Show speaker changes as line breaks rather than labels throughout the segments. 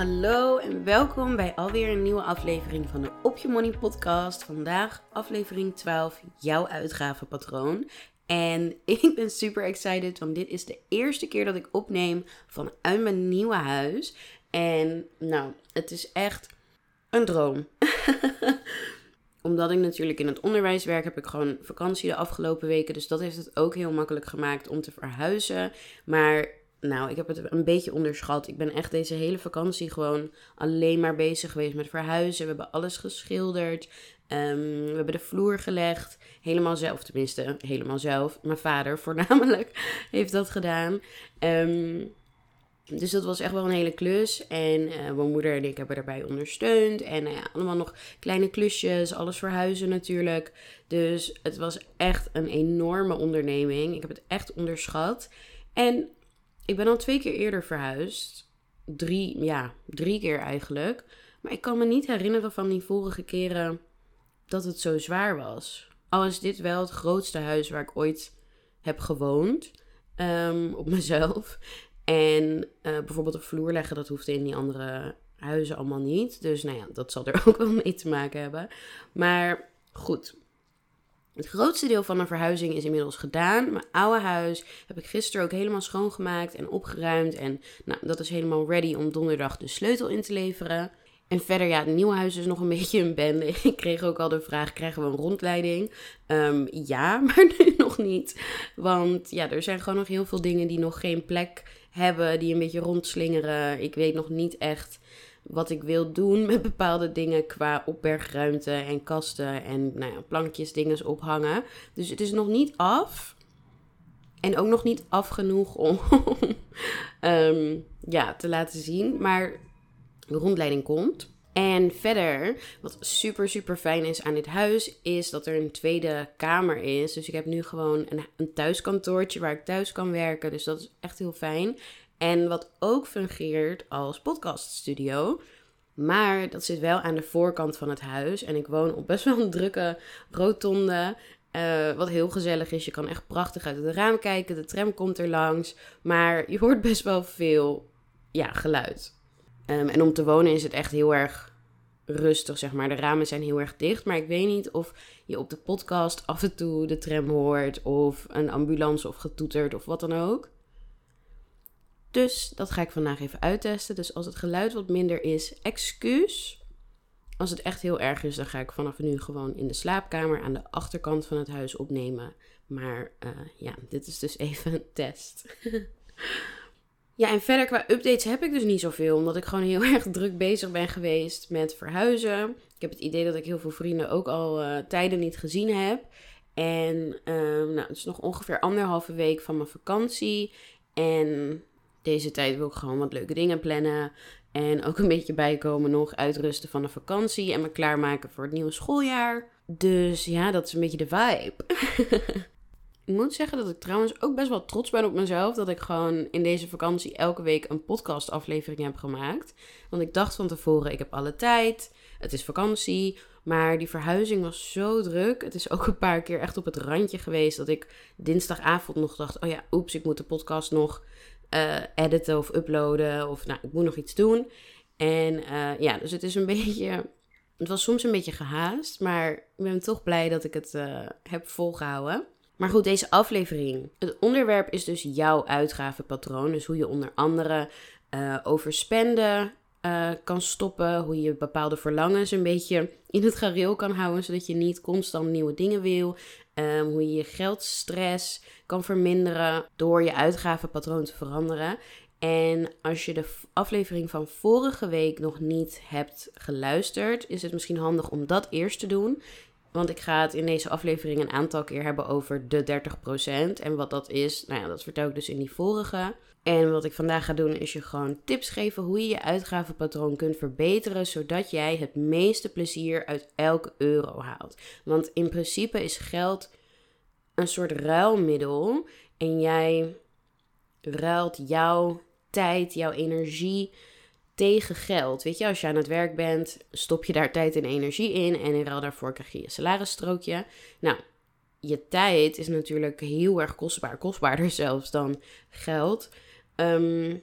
Hallo en welkom bij alweer een nieuwe aflevering van de Op Je Money podcast. Vandaag aflevering 12, jouw uitgavenpatroon. En ik ben super excited, want dit is de eerste keer dat ik opneem vanuit mijn nieuwe huis. En nou, het is echt een droom. Omdat ik natuurlijk in het onderwijs werk, heb ik gewoon vakantie de afgelopen weken. Dus dat heeft het ook heel makkelijk gemaakt om te verhuizen. Maar nou, ik heb het een beetje onderschat. Ik ben echt deze hele vakantie gewoon alleen maar bezig geweest met verhuizen. We hebben alles geschilderd. Ehm, we hebben de vloer gelegd. Helemaal zelf, tenminste, helemaal zelf. Mijn vader voornamelijk heeft dat gedaan. Ehm, dus dat was echt wel een hele klus. En uh, mijn moeder en ik hebben daarbij ondersteund. En ja, allemaal nog kleine klusjes. Alles verhuizen natuurlijk. Dus het was echt een enorme onderneming. Ik heb het echt onderschat. En ik ben al twee keer eerder verhuisd. Drie, ja, drie keer eigenlijk. Maar ik kan me niet herinneren van die vorige keren dat het zo zwaar was. Al is dit wel het grootste huis waar ik ooit heb gewoond. Um, op mezelf. En uh, bijvoorbeeld een vloer leggen, dat hoefde in die andere huizen allemaal niet. Dus nou ja, dat zal er ook wel mee te maken hebben. Maar goed, het grootste deel van de verhuizing is inmiddels gedaan. Mijn oude huis heb ik gisteren ook helemaal schoongemaakt en opgeruimd. En nou, dat is helemaal ready om donderdag de sleutel in te leveren. En verder, ja, het nieuwe huis is nog een beetje een bende. Ik kreeg ook al de vraag, krijgen we een rondleiding? Um, ja, maar nu nog niet. Want ja, er zijn gewoon nog heel veel dingen die nog geen plek hebben, die een beetje rondslingeren. Ik weet nog niet echt wat ik wil doen met bepaalde dingen qua opbergruimte en kasten en nou ja, plankjes, dingen ophangen. Dus het is nog niet af. En ook nog niet af genoeg om um, ja, te laten zien. Maar de rondleiding komt. En verder, wat super super fijn is aan dit huis, is dat er een tweede kamer is. Dus ik heb nu gewoon een, een thuiskantoortje waar ik thuis kan werken. Dus dat is echt heel fijn. En wat ook fungeert als podcaststudio. Maar dat zit wel aan de voorkant van het huis. En ik woon op best wel een drukke rotonde. Uh, wat heel gezellig is. Je kan echt prachtig uit het raam kijken. De tram komt er langs. Maar je hoort best wel veel ja, geluid. Um, en om te wonen is het echt heel erg rustig, zeg maar. De ramen zijn heel erg dicht. Maar ik weet niet of je op de podcast af en toe de tram hoort. Of een ambulance of getoeterd of wat dan ook. Dus dat ga ik vandaag even uittesten. Dus als het geluid wat minder is, excuus. Als het echt heel erg is, dan ga ik vanaf nu gewoon in de slaapkamer aan de achterkant van het huis opnemen. Maar uh, ja, dit is dus even een test. ja, en verder qua updates heb ik dus niet zoveel. Omdat ik gewoon heel erg druk bezig ben geweest met verhuizen. Ik heb het idee dat ik heel veel vrienden ook al uh, tijden niet gezien heb. En uh, nou, het is nog ongeveer anderhalve week van mijn vakantie. En deze tijd wil ik gewoon wat leuke dingen plannen. En ook een beetje bijkomen nog, uitrusten van de vakantie en me klaarmaken voor het nieuwe schooljaar. Dus ja, dat is een beetje de vibe. ik moet zeggen dat ik trouwens ook best wel trots ben op mezelf. Dat ik gewoon in deze vakantie elke week een podcastaflevering heb gemaakt. Want ik dacht van tevoren, ik heb alle tijd. Het is vakantie. Maar die verhuizing was zo druk. Het is ook een paar keer echt op het randje geweest. Dat ik dinsdagavond nog dacht: oh ja, oeps, ik moet de podcast nog uh, editen of uploaden. Of nou, ik moet nog iets doen. En uh, ja, dus het is een beetje. Het was soms een beetje gehaast. Maar ik ben toch blij dat ik het uh, heb volgehouden. Maar goed, deze aflevering. Het onderwerp is dus jouw uitgavenpatroon. Dus hoe je onder andere over spenden kan stoppen. Hoe je bepaalde verlangens een beetje in het gareel kan houden. Zodat je niet constant nieuwe dingen wil. Um, hoe je je geldstress kan verminderen door je uitgavenpatroon te veranderen. En als je de aflevering van vorige week nog niet hebt geluisterd, is het misschien handig om dat eerst te doen. Want ik ga het in deze aflevering een aantal keer hebben over de 30%. En wat dat is, nou ja, dat vertel ik dus in die vorige. En wat ik vandaag ga doen is je gewoon tips geven hoe je je uitgavenpatroon kunt verbeteren, zodat jij het meeste plezier uit elke euro haalt. Want in principe is geld een soort ruilmiddel en jij ruilt jouw tijd, jouw energie tegen geld. Weet je, als je aan het werk bent, stop je daar tijd en energie in en in ruil daarvoor krijg je je salarisstrookje. Nou, je tijd is natuurlijk heel erg kostbaar, kostbaarder zelfs dan geld. Ehm,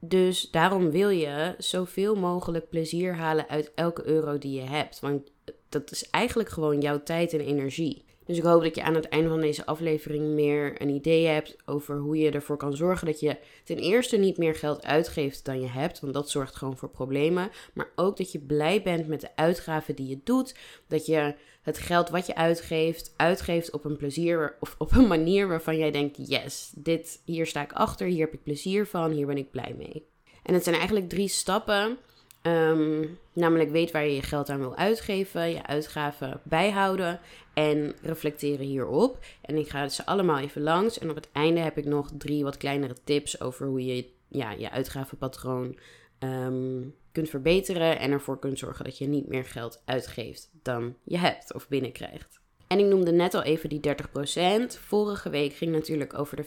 dus daarom wil je zoveel mogelijk plezier halen uit elke euro die je hebt. Want dat is eigenlijk gewoon jouw tijd en energie. Dus ik hoop dat je aan het einde van deze aflevering meer een idee hebt over hoe je ervoor kan zorgen dat je ten eerste niet meer geld uitgeeft dan je hebt, want dat zorgt gewoon voor problemen. Maar ook dat je blij bent met de uitgaven die je doet. Dat je het geld wat je uitgeeft, uitgeeft op een plezier of op een manier waarvan jij denkt: yes, dit, hier sta ik achter, hier heb ik plezier van, hier ben ik blij mee. En het zijn eigenlijk drie stappen Ehm, namelijk weet waar je je geld aan wil uitgeven, je uitgaven bijhouden en reflecteren hierop. En ik ga ze allemaal even langs. En op het einde heb ik nog drie wat kleinere tips over hoe je ja, je uitgavenpatroon ehm, kunt verbeteren en ervoor kunt zorgen dat je niet meer geld uitgeeft dan je hebt of binnenkrijgt. En ik noemde net al even die 30%. Vorige week ging natuurlijk over de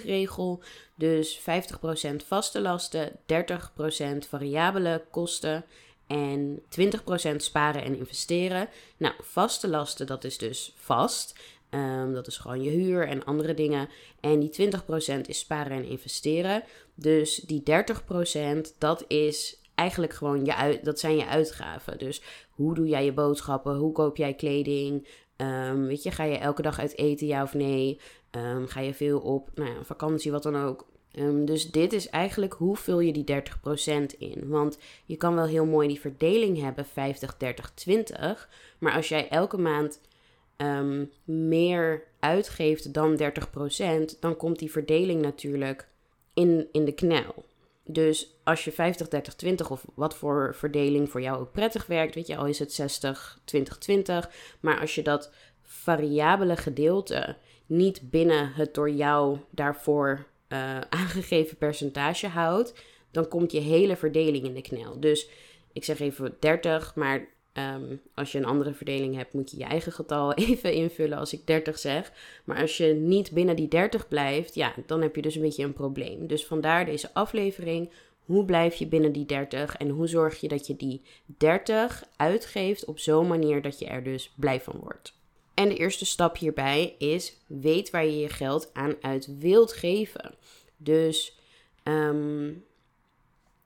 50-30-20 regel. Dus 50% vaste lasten, 30% variabele kosten en 20% sparen en investeren. Nou, vaste lasten, dat is dus vast. Um, dat is gewoon je huur en andere dingen. En die 20% is sparen en investeren. Dus die 30% dat is eigenlijk gewoon je dat zijn je uitgaven. Dus hoe doe jij je boodschappen? Hoe koop jij kleding? Um, weet je, ga je elke dag uit eten, ja of nee? Um, ga je veel op nou ja, vakantie, wat dan ook? Um, dus dit is eigenlijk hoe vul je die 30% in. Want je kan wel heel mooi die verdeling hebben, 50, 30, 20. Maar als jij elke maand meer uitgeeft dan 30%, dan komt die verdeling natuurlijk in, in de knel. Dus als je 50, 30, 20 of wat voor verdeling voor jou ook prettig werkt, weet je, al is het 60, 20, 20. Maar als je dat variabele gedeelte niet binnen het door jou daarvoor uh, aangegeven percentage houdt, dan komt je hele verdeling in de knel. Dus ik zeg even 30, maar Um, als je een andere verdeling hebt, moet je je eigen getal even invullen als ik 30 zeg. Maar als je niet binnen die 30 blijft, ja, dan heb je dus een beetje een probleem. Dus vandaar deze aflevering. Hoe blijf je binnen die 30 en hoe zorg je dat je die 30 uitgeeft op zo'n manier dat je er dus blij van wordt? En de eerste stap hierbij is: weet waar je je geld aan uit wilt geven. Dus um,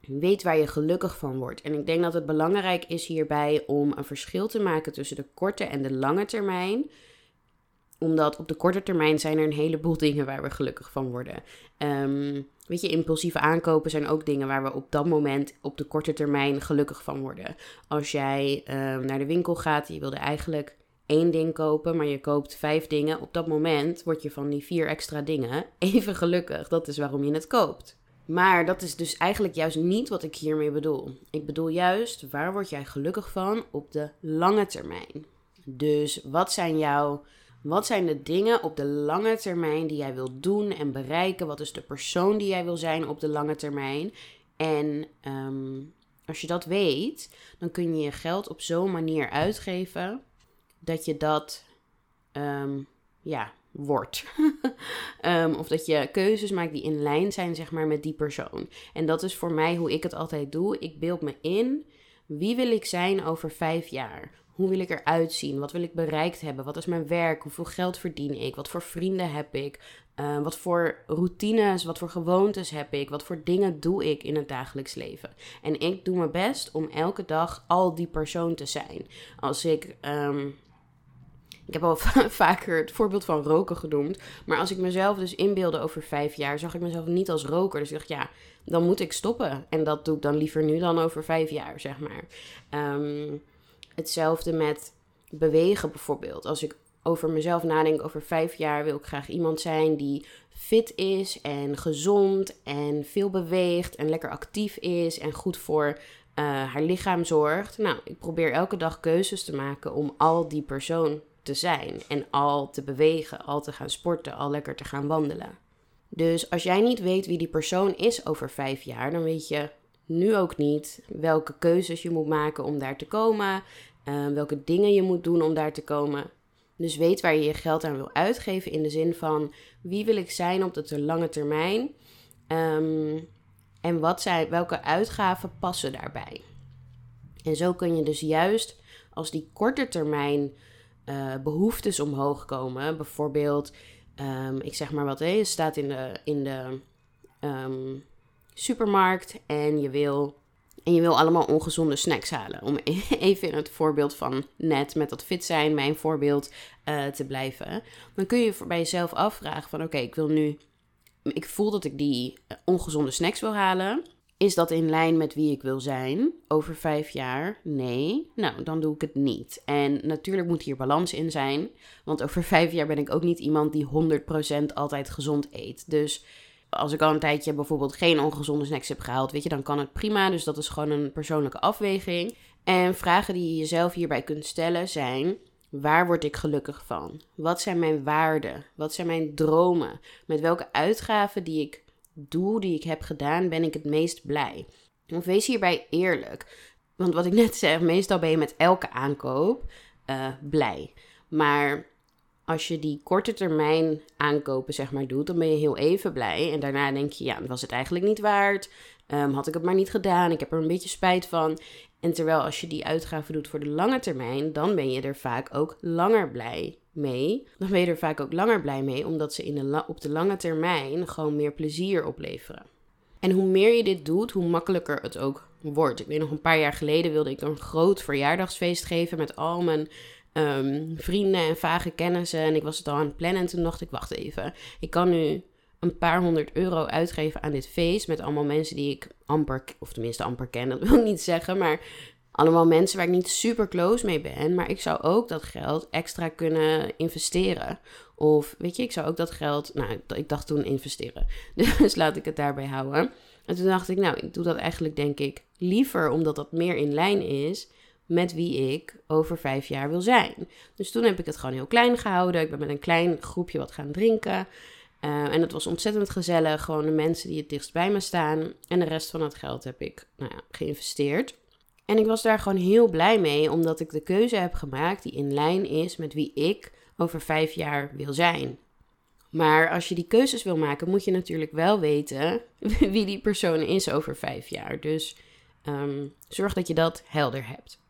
Weet waar je gelukkig van wordt. En ik denk dat het belangrijk is hierbij om een verschil te maken tussen de korte en de lange termijn omdat op de korte termijn zijn er een heleboel dingen waar we gelukkig van worden. Um, weet je, impulsieve aankopen zijn ook dingen waar we op dat moment op de korte termijn gelukkig van worden. Als jij um, naar de winkel gaat, je wilde eigenlijk één ding kopen, maar je koopt vijf dingen. Op dat moment word je van die vier extra dingen even gelukkig. Dat is waarom je het koopt. Maar dat is dus eigenlijk juist niet wat ik hiermee bedoel. Ik bedoel juist, waar word jij gelukkig van op de lange termijn? Dus wat zijn jouw, wat zijn de dingen op de lange termijn die jij wilt doen en bereiken? Wat is de persoon die jij wil zijn op de lange termijn? En ehm, als je dat weet, dan kun je je geld op zo'n manier uitgeven dat je dat um, ja, wordt. Ehm, of dat je keuzes maakt die in lijn zijn, zeg maar, met die persoon. En dat is voor mij hoe ik het altijd doe. Ik beeld me in. Wie wil ik zijn over vijf jaar? Hoe wil ik eruit zien? Wat wil ik bereikt hebben? Wat is mijn werk? Hoeveel geld verdien ik? Wat voor vrienden heb ik? Uh, wat voor routines, wat voor gewoontes heb ik? Wat voor dingen doe ik in het dagelijks leven? En ik doe mijn best om elke dag al die persoon te zijn. Als ik um, ik heb al vaker het voorbeeld van roken genoemd. Maar als ik mezelf dus inbeelde over vijf jaar, zag ik mezelf niet als roker. Dus ik dacht, ja, dan moet ik stoppen. En dat doe ik dan liever nu dan over vijf jaar, zeg maar. Um, hetzelfde met bewegen bijvoorbeeld. Als ik over mezelf nadenk, over vijf jaar wil ik graag iemand zijn die fit is en gezond en veel beweegt en lekker actief is en goed voor uh, haar lichaam zorgt. Nou, ik probeer elke dag keuzes te maken om al die persoon te zijn en al te bewegen, al te gaan sporten, al lekker te gaan wandelen. Dus als jij niet weet wie die persoon is over vijf jaar, dan weet je nu ook niet welke keuzes je moet maken om daar te komen, uh, welke dingen je moet doen om daar te komen. Dus weet waar je je geld aan wil uitgeven in de zin van wie wil ik zijn op de lange termijn um, en wat zijn, welke uitgaven passen daarbij. En zo kun je dus juist als die korte termijn uh, behoeftes omhoog komen, bijvoorbeeld, um, ik zeg maar wat, hè, je staat in de, in de um, supermarkt en je wil en je wil allemaal ongezonde snacks halen. Om even in het voorbeeld van net met dat fit zijn, mijn voorbeeld, uh, te blijven. Dan kun je bij jezelf afvragen van oké, ik wil nu... Ik voel dat ik die eh, ongezonde snacks wil halen. Is dat in lijn met wie ik wil zijn over vijf jaar? Nee. Nou, dan doe ik het niet. En natuurlijk moet hier balans in zijn. Want over vijf jaar ben ik ook niet iemand die 100% altijd gezond eet. Dus als ik al een tijdje bijvoorbeeld geen ongezonde snacks heb gehaald, weet je, dan kan het prima. Dus dat is gewoon een persoonlijke afweging. En vragen die je jezelf hierbij kunt stellen zijn: waar word ik gelukkig van? Wat zijn mijn waarden? Wat zijn mijn dromen? Met welke uitgaven die ik doe, die ik heb gedaan, ben ik het meest blij? En wees hierbij eerlijk. Want wat ik net zeg, meestal ben je met elke aankoop uh, blij. Maar als je die korte termijn aankopen zeg maar doet, dan ben je heel even blij. En daarna denk je, ja, was het eigenlijk niet waard. Um, had ik het maar niet gedaan. Ik heb er een beetje spijt van. En terwijl als je die uitgaven doet voor de lange termijn, dan ben je er vaak ook langer blij mee. Dan ben je er vaak ook langer blij mee, omdat ze in de op de lange termijn gewoon meer plezier opleveren. En hoe meer je dit doet, hoe makkelijker het ook wordt. Ik weet nog een paar jaar geleden wilde ik een groot verjaardagsfeest geven met al mijn um, vrienden en vage kennissen. En ik was het al aan het plannen en toen dacht ik, wacht even. Ik kan nu een paar honderd euro uitgeven aan dit feest met allemaal mensen die ik amper, of tenminste amper ken, dat wil ik niet zeggen, maar allemaal mensen waar ik niet super close mee ben. Maar ik zou ook dat geld extra kunnen investeren. Of weet je, ik zou ook dat geld, nou, ik dacht toen investeren. Dus laat ik het daarbij houden. En toen dacht ik, nou, ik doe dat eigenlijk denk ik liever omdat dat meer in lijn is met wie ik over vijf jaar wil zijn. Dus toen heb ik het gewoon heel klein gehouden. Ik ben met een klein groepje wat gaan drinken. Uh, en het was ontzettend gezellig. Gewoon de mensen die het dichtst bij me staan. En de rest van het geld heb ik nou ja, geïnvesteerd. En ik was daar gewoon heel blij mee, omdat ik de keuze heb gemaakt die in lijn is met wie ik over vijf jaar wil zijn. Maar als je die keuzes wil maken, moet je natuurlijk wel weten wie die persoon is over vijf jaar. Dus um, zorg dat je dat helder hebt.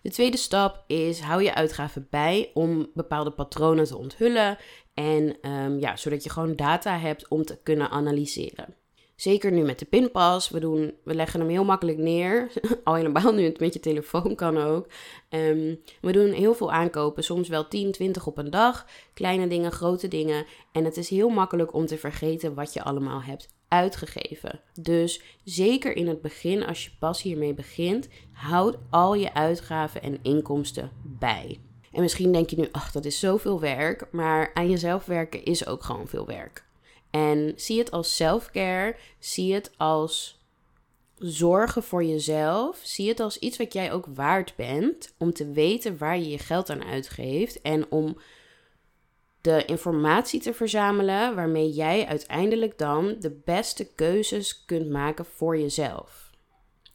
De tweede stap is hou je uitgaven bij om bepaalde patronen te onthullen en um, ja, zodat je gewoon data hebt om te kunnen analyseren. Zeker nu met de pinpas. We, doen, we leggen hem heel makkelijk neer. Al helemaal nu het met je telefoon kan ook. Um, we doen heel veel aankopen. Soms wel 10, 20 op een dag. Kleine dingen, grote dingen. En het is heel makkelijk om te vergeten wat je allemaal hebt uitgegeven. Dus zeker in het begin, als je pas hiermee begint, houd al je uitgaven en inkomsten bij. En misschien denk je nu, ach, dat is zoveel werk. Maar aan jezelf werken is ook gewoon veel werk. En zie het als self-care. Zie het als zorgen voor jezelf. Zie het als iets wat jij ook waard bent. Om te weten waar je je geld aan uitgeeft. En om de informatie te verzamelen waarmee jij uiteindelijk dan de beste keuzes kunt maken voor jezelf.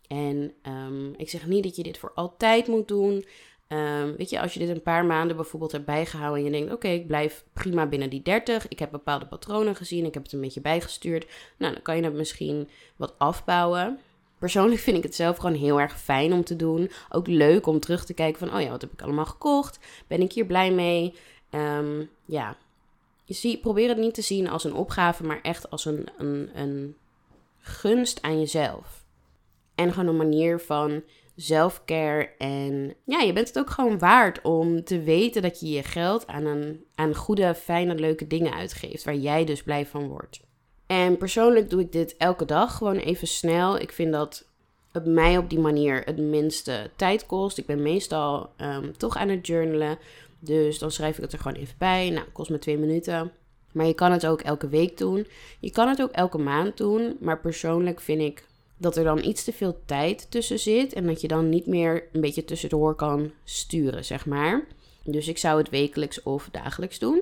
En um, ik zeg niet dat je dit voor altijd moet doen. Um, weet je, als je dit een paar maanden bijvoorbeeld hebt bijgehouden en je denkt: oké, ik blijf prima binnen die 30. Ik heb bepaalde patronen gezien, ik heb het een beetje bijgestuurd. Nou, dan kan je het misschien wat afbouwen. Persoonlijk vind ik het zelf gewoon heel erg fijn om te doen. Ook leuk om terug te kijken van: oh ja, wat heb ik allemaal gekocht? Ben ik hier blij mee? Um, ja, je zie, probeer het niet te zien als een opgave, maar echt als een, een, een gunst aan jezelf. En gewoon een manier van selfcare. En ja, je bent het ook gewoon waard om te weten dat je je geld aan, een, aan goede, fijne, leuke dingen uitgeeft. Waar jij dus blij van wordt. En persoonlijk doe ik dit elke dag gewoon even snel. Ik vind dat het mij op die manier het minste tijd kost. Ik ben meestal um, toch aan het journalen. Dus dan schrijf ik het er gewoon even bij. Nou, kost me twee minuten. Maar je kan het ook elke week doen. Je kan het ook elke maand doen. Maar persoonlijk vind ik dat er dan iets te veel tijd tussen zit. En dat je dan niet meer een beetje tussendoor kan sturen, zeg maar. Dus ik zou het wekelijks of dagelijks doen.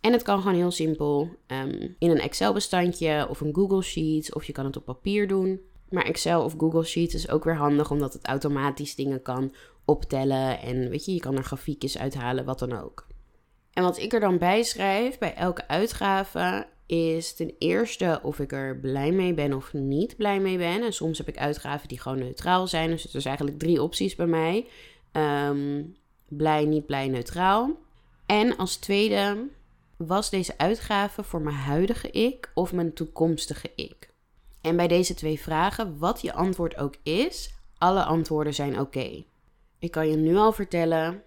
En het kan gewoon heel simpel ehm, in een Excel-bestandje of een Google Sheets. Of je kan het op papier doen. Maar Excel of Google Sheets is ook weer handig omdat het automatisch dingen kan optellen. En weet je, je kan er grafiekjes uithalen, wat dan ook. En wat ik er dan bij schrijf bij elke uitgave is ten eerste of ik er blij mee ben of niet blij mee ben. En soms heb ik uitgaven die gewoon neutraal zijn. Dus er zijn eigenlijk drie opties bij mij. Ehm, blij, niet blij, neutraal. En als tweede, was deze uitgave voor mijn huidige ik of mijn toekomstige ik? En bij deze twee vragen, wat je antwoord ook is, alle antwoorden zijn oké. Ik kan je nu al vertellen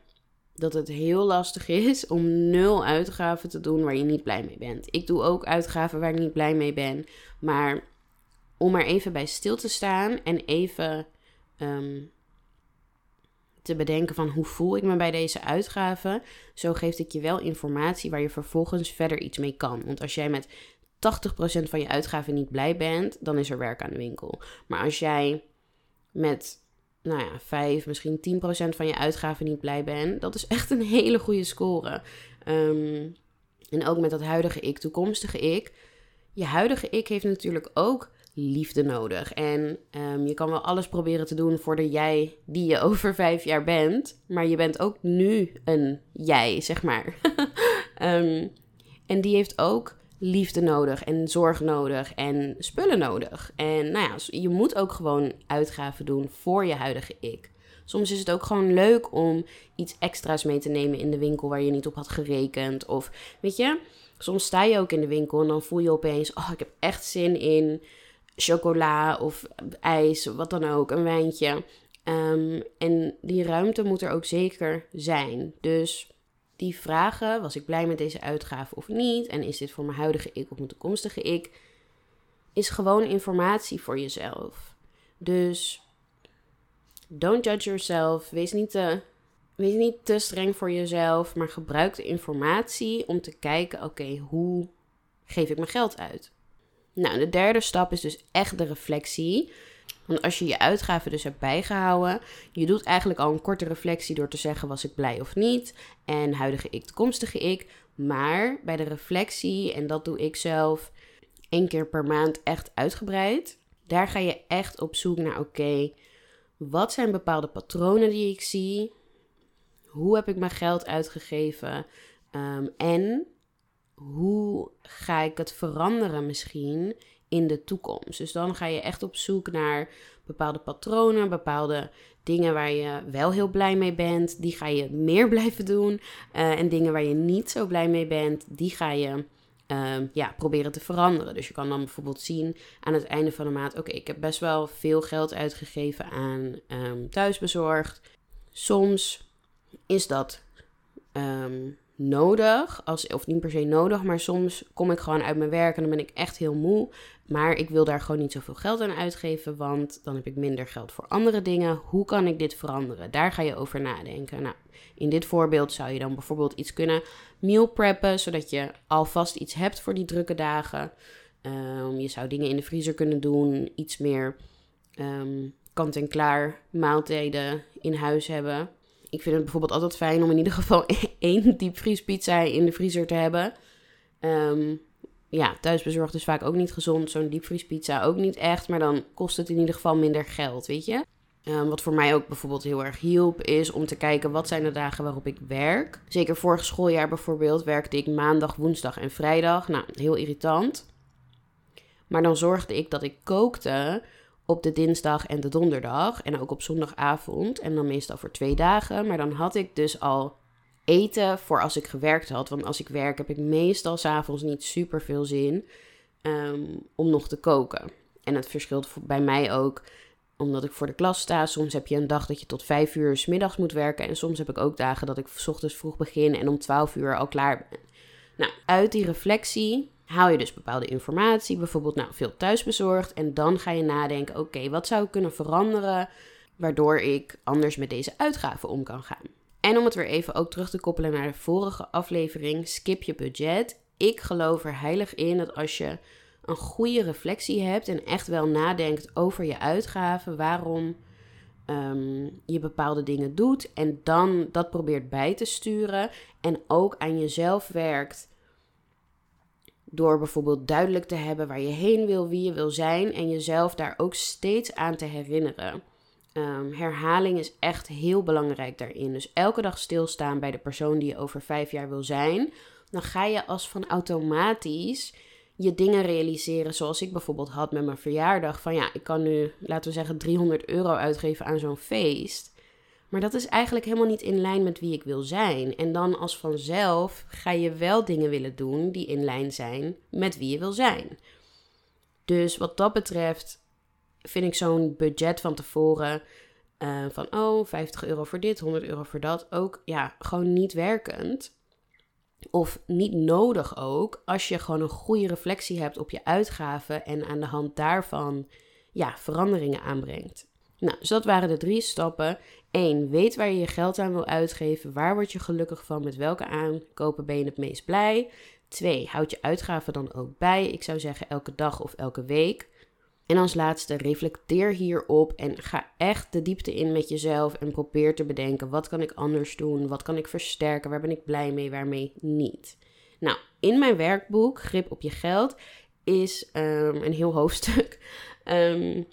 dat het heel lastig is om nul uitgaven te doen waar je niet blij mee bent. Ik doe ook uitgaven waar ik niet blij mee ben. Maar om er even bij stil te staan en even ehm, te bedenken van hoe voel ik me bij deze uitgaven. Zo geeft ik je wel informatie waar je vervolgens verder iets mee kan. Want als jij met 80% van je uitgaven niet blij bent, dan is er werk aan de winkel. Maar als jij met nou ja, 5, misschien 10% van je uitgaven niet blij bent, dat is echt een hele goede score. Ehm, en ook met dat huidige ik, toekomstige ik. Je huidige ik heeft natuurlijk ook liefde nodig. En ehm, je kan wel alles proberen te doen voor de jij die je over vijf jaar bent. Maar je bent ook nu een jij, zeg maar. Ehm, en die heeft ook liefde nodig en zorg nodig en spullen nodig. En nou ja, je moet ook gewoon uitgaven doen voor je huidige ik. Soms is het ook gewoon leuk om iets extra's mee te nemen in de winkel waar je niet op had gerekend. Of weet je, soms sta je ook in de winkel en dan voel je opeens: oh, ik heb echt zin in chocola of ijs, wat dan ook, een wijntje. Ehm, en die ruimte moet er ook zeker zijn. Dus die vragen, was ik blij met deze uitgave of niet? En is dit voor mijn huidige ik of mijn toekomstige ik? Is gewoon informatie voor jezelf. Dus don't judge yourself. Wees niet te, wees niet te streng voor jezelf, maar gebruik de informatie om te kijken: oké, hoe geef ik mijn geld uit? Nou, de derde stap is dus echt de reflectie. Want als je je uitgaven dus hebt bijgehouden, je doet eigenlijk al een korte reflectie door te zeggen was ik blij of niet en huidige ik, toekomstige ik. Maar bij de reflectie, en dat doe ik zelf één keer per maand echt uitgebreid, daar ga je echt op zoek naar oké, wat zijn bepaalde patronen die ik zie? Hoe heb ik mijn geld uitgegeven? Um, en hoe ga ik het veranderen misschien in de toekomst? Dus dan ga je echt op zoek naar bepaalde patronen, bepaalde dingen waar je wel heel blij mee bent, die ga je meer blijven doen. Uh, en dingen waar je niet zo blij mee bent, die ga je uh, ja, proberen te veranderen. Dus je kan dan bijvoorbeeld zien aan het einde van de maand: oké, ik heb best wel veel geld uitgegeven aan um, thuisbezorgd. Soms is dat um, nodig, als, of niet per se nodig, maar soms kom ik gewoon uit mijn werk en dan ben ik echt heel moe. Maar ik wil daar gewoon niet zoveel geld aan uitgeven, want dan heb ik minder geld voor andere dingen. Hoe kan ik dit veranderen? Daar ga je over nadenken. Nou, in dit voorbeeld zou je dan bijvoorbeeld iets kunnen meal preppen, zodat je alvast iets hebt voor die drukke dagen. Um, je zou dingen in de vriezer kunnen doen, iets meer um, kant-en-klaar maaltijden in huis hebben ik vind het bijvoorbeeld altijd fijn om in ieder geval één diepvriespizza in de vriezer te hebben. Um, ja, thuisbezorgd is vaak ook niet gezond. Zo'n diepvriespizza ook niet echt. Maar dan kost het in ieder geval minder geld, weet je. Um, wat voor mij ook bijvoorbeeld heel erg hielp, is om te kijken wat zijn de dagen waarop ik werk. Zeker vorig schooljaar bijvoorbeeld werkte ik maandag, woensdag en vrijdag. Nou, heel irritant. Maar dan zorgde ik dat ik kookte op de dinsdag en de donderdag. En ook op zondagavond. En dan meestal voor twee dagen. Maar dan had ik dus al eten voor als ik gewerkt had. Want als ik werk heb ik meestal s'avonds niet super veel zin um, om nog te koken. En het verschilt bij mij ook omdat ik voor de klas sta. Soms heb je een dag dat je tot vijf uur s middags moet werken. En soms heb ik ook dagen dat ik s ochtends vroeg begin en om twaalf uur al klaar ben. Nou, uit die reflectie haal je dus bepaalde informatie, bijvoorbeeld nou, veel thuisbezorgd. En dan ga je nadenken, oké, wat zou ik kunnen veranderen waardoor ik anders met deze uitgaven om kan gaan. En om het weer even ook terug te koppelen naar de vorige aflevering, skip je budget. Ik geloof er heilig in dat als je een goede reflectie hebt en echt wel nadenkt over je uitgaven, waarom um, je bepaalde dingen doet en dan dat probeert bij te sturen en ook aan jezelf werkt door bijvoorbeeld duidelijk te hebben waar je heen wil, wie je wil zijn en jezelf daar ook steeds aan te herinneren. Um, herhaling is echt heel belangrijk daarin. Dus elke dag stilstaan bij de persoon die je over vijf jaar wil zijn. Dan ga je als van automatisch je dingen realiseren. Zoals ik bijvoorbeeld had met mijn verjaardag. Van ja, ik kan nu, laten we zeggen, 300 euro uitgeven aan zo'n feest. Maar dat is eigenlijk helemaal niet in lijn met wie ik wil zijn. En dan als vanzelf ga je wel dingen willen doen die in lijn zijn met wie je wil zijn. Dus wat dat betreft vind ik zo'n budget van tevoren uh, van oh, 50 euro voor dit, 100 euro voor dat ook ja, gewoon niet werkend. Of niet nodig ook, als je gewoon een goede reflectie hebt op je uitgaven en aan de hand daarvan ja, veranderingen aanbrengt. Nou, dus dat waren de drie stappen. 1. Weet waar je je geld aan wil uitgeven. Waar word je gelukkig van? Met welke aankopen ben je het meest blij? 2. Houd je uitgaven dan ook bij. Ik zou zeggen elke dag of elke week. En als laatste, reflecteer hierop en ga echt de diepte in met jezelf en probeer te bedenken: wat kan ik anders doen? Wat kan ik versterken? Waar ben ik blij mee? Waarmee niet? Nou, in mijn werkboek Grip op je geld is um, een heel hoofdstuk um,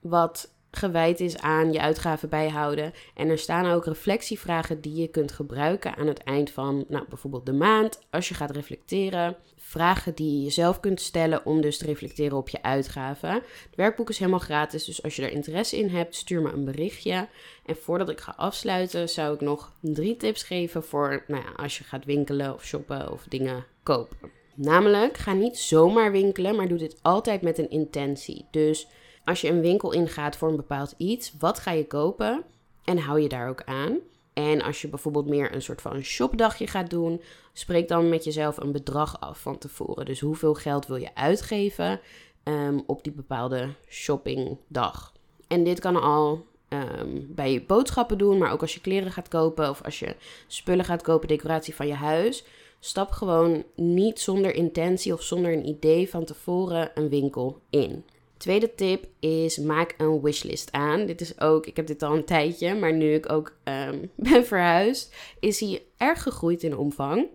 wat gewijd is aan je uitgaven bijhouden. En er staan ook reflectievragen die je kunt gebruiken aan het eind van nou, bijvoorbeeld de maand. Als je gaat reflecteren. Vragen die je jezelf kunt stellen om dus te reflecteren op je uitgaven. Het werkboek is helemaal gratis, dus als je er interesse in hebt, stuur me een berichtje. En voordat ik ga afsluiten, zou ik nog drie tips geven voor nou ja, als je gaat winkelen of shoppen of dingen kopen. Namelijk, ga niet zomaar winkelen, maar doe dit altijd met een intentie. Dus als je een winkel ingaat voor een bepaald iets, wat ga je kopen en hou je daar ook aan? En als je bijvoorbeeld meer een soort van een shopdagje gaat doen, spreek dan met jezelf een bedrag af van tevoren. Dus hoeveel geld wil je uitgeven ehm, op die bepaalde shoppingdag? En dit kan al um, bij je boodschappen doen, maar ook als je kleren gaat kopen of als je spullen gaat kopen, decoratie van je huis. Stap gewoon niet zonder intentie of zonder een idee van tevoren een winkel in. Tweede tip is maak een wishlist aan. Dit is ook, ik heb dit al een tijdje, maar nu ik ook um, ben verhuisd, is hij erg gegroeid in omvang.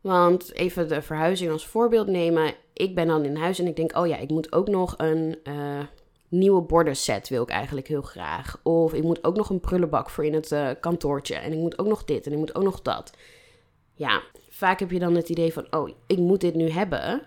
Want even de verhuizing als voorbeeld nemen. Ik ben dan in huis en ik denk, oh ja, ik moet ook nog een uh, nieuwe bordenset wil ik eigenlijk heel graag. Of ik moet ook nog een prullenbak voor in het uh, kantoortje. En ik moet ook nog dit en ik moet ook nog dat. Ja, vaak heb je dan het idee van, oh, ik moet dit nu hebben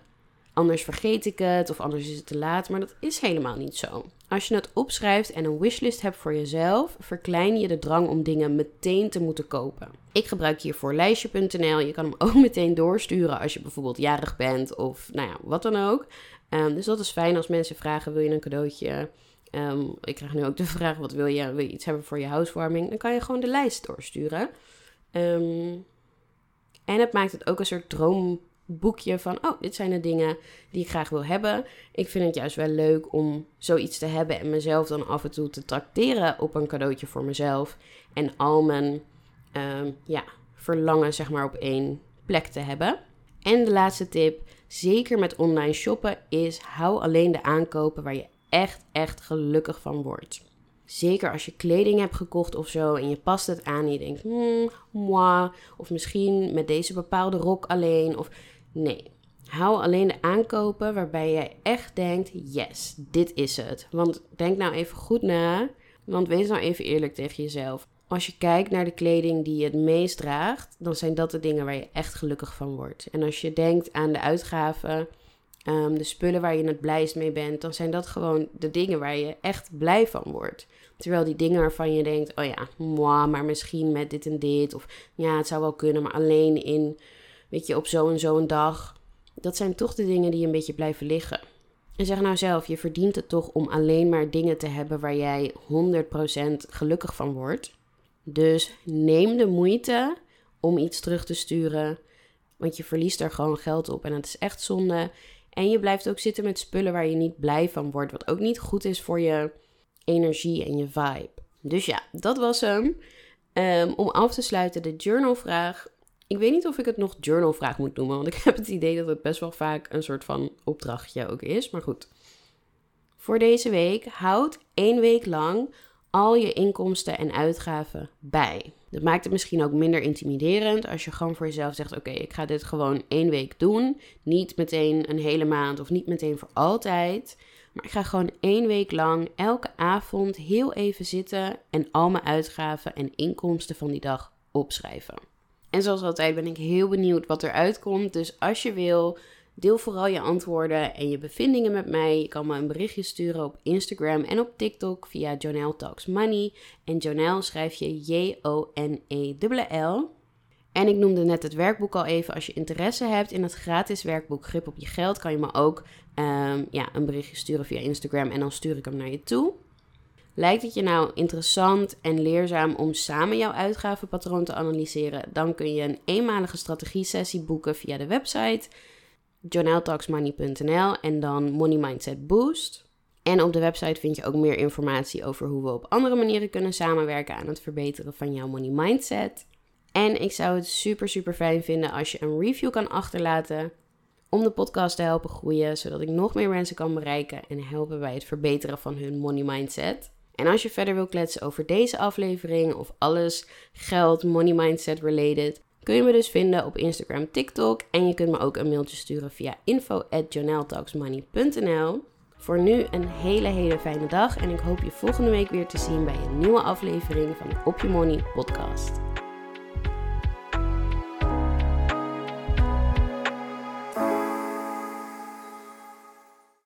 anders vergeet ik het of anders is het te laat. Maar dat is helemaal niet zo. Als je het opschrijft en een wishlist hebt voor jezelf, verklein je de drang om dingen meteen te moeten kopen. Ik gebruik hiervoor lijstje.nl. Je kan hem ook meteen doorsturen als je bijvoorbeeld jarig bent of nou ja, wat dan ook. Um, dus dat is fijn als mensen vragen: wil je een cadeautje? Um, ik krijg nu ook de vraag: wat wil je? Wil je iets hebben voor je huiswarming? Dan kan je gewoon de lijst doorsturen. Um, en het maakt het ook een soort droom boekje van, oh, dit zijn de dingen die ik graag wil hebben. Ik vind het juist wel leuk om zoiets te hebben en mezelf dan af en toe te tracteren op een cadeautje voor mezelf. En al mijn uh, ja, verlangen, zeg maar, op één plek te hebben. En de laatste tip, zeker met online shoppen, is hou alleen de aankopen waar je echt, echt gelukkig van wordt. Zeker als je kleding hebt gekocht of zo en je past het aan en je denkt, hmm, moi, of misschien met deze bepaalde rok alleen. Of Nee. Hou alleen de aankopen waarbij jij echt denkt: yes, dit is het. Want denk nou even goed na. Want wees nou even eerlijk tegen jezelf. Als je kijkt naar de kleding die je het meest draagt, dan zijn dat de dingen waar je echt gelukkig van wordt. En als je denkt aan de uitgaven, ehm, de spullen waar je het blijst mee bent, dan zijn dat gewoon de dingen waar je echt blij van wordt. Terwijl die dingen waarvan je denkt: oh ja, maar misschien met dit en dit. Of ja, het zou wel kunnen, maar alleen in weet je, op zo en zo een dag. Dat zijn toch de dingen die een beetje blijven liggen. En zeg nou zelf, je verdient het toch om alleen maar dingen te hebben waar jij 100% gelukkig van wordt. Dus neem de moeite om iets terug te sturen, want je verliest er gewoon geld op en het is echt zonde. En je blijft ook zitten met spullen waar je niet blij van wordt, wat ook niet goed is voor je energie en je vibe. Dus ja, dat was hem. Um, om af te sluiten de journalvraag. Ik weet niet of ik het nog journalvraag moet noemen, want ik heb het idee dat het best wel vaak een soort van opdrachtje ook is. Maar goed. Voor deze week houd één week lang al je inkomsten en uitgaven bij. Dat maakt het misschien ook minder intimiderend als je gewoon voor jezelf zegt: Oké, ik ga dit gewoon één week doen. Niet meteen een hele maand of niet meteen voor altijd. Maar ik ga gewoon één week lang elke avond heel even zitten en al mijn uitgaven en inkomsten van die dag opschrijven. En zoals altijd ben ik heel benieuwd wat eruit komt. Dus als je wil, deel vooral je antwoorden en je bevindingen met mij. Je kan me een berichtje sturen op Instagram en op TikTok via Jonelle Talks Money. En Jonelle schrijf je J-O-N-E-L-L. En ik noemde net het werkboek al even. Als je interesse hebt in het gratis werkboek Grip op je geld, kan je me ook um, ja, een berichtje sturen via Instagram en dan stuur ik hem naar je toe. Lijkt het je nou interessant en leerzaam om samen jouw uitgavenpatroon te analyseren? Dan kun je een eenmalige strategie-sessie boeken via de website journaltalksmoney.nl en dan Money Mindset Boost. En op de website vind je ook meer informatie over hoe we op andere manieren kunnen samenwerken aan het verbeteren van jouw money mindset. En ik zou het super super fijn vinden als je een review kan achterlaten om de podcast te helpen groeien, zodat ik nog meer mensen kan bereiken en helpen bij het verbeteren van hun money mindset. En als je verder wil kletsen over deze aflevering of alles geld, money mindset related, kun je me dus vinden op Instagram, TikTok en je kunt me ook een mailtje sturen via info@journaltalksmoney.nl. Voor nu een hele hele fijne dag en ik hoop je volgende week weer te zien bij een nieuwe aflevering van de Op Je Money podcast.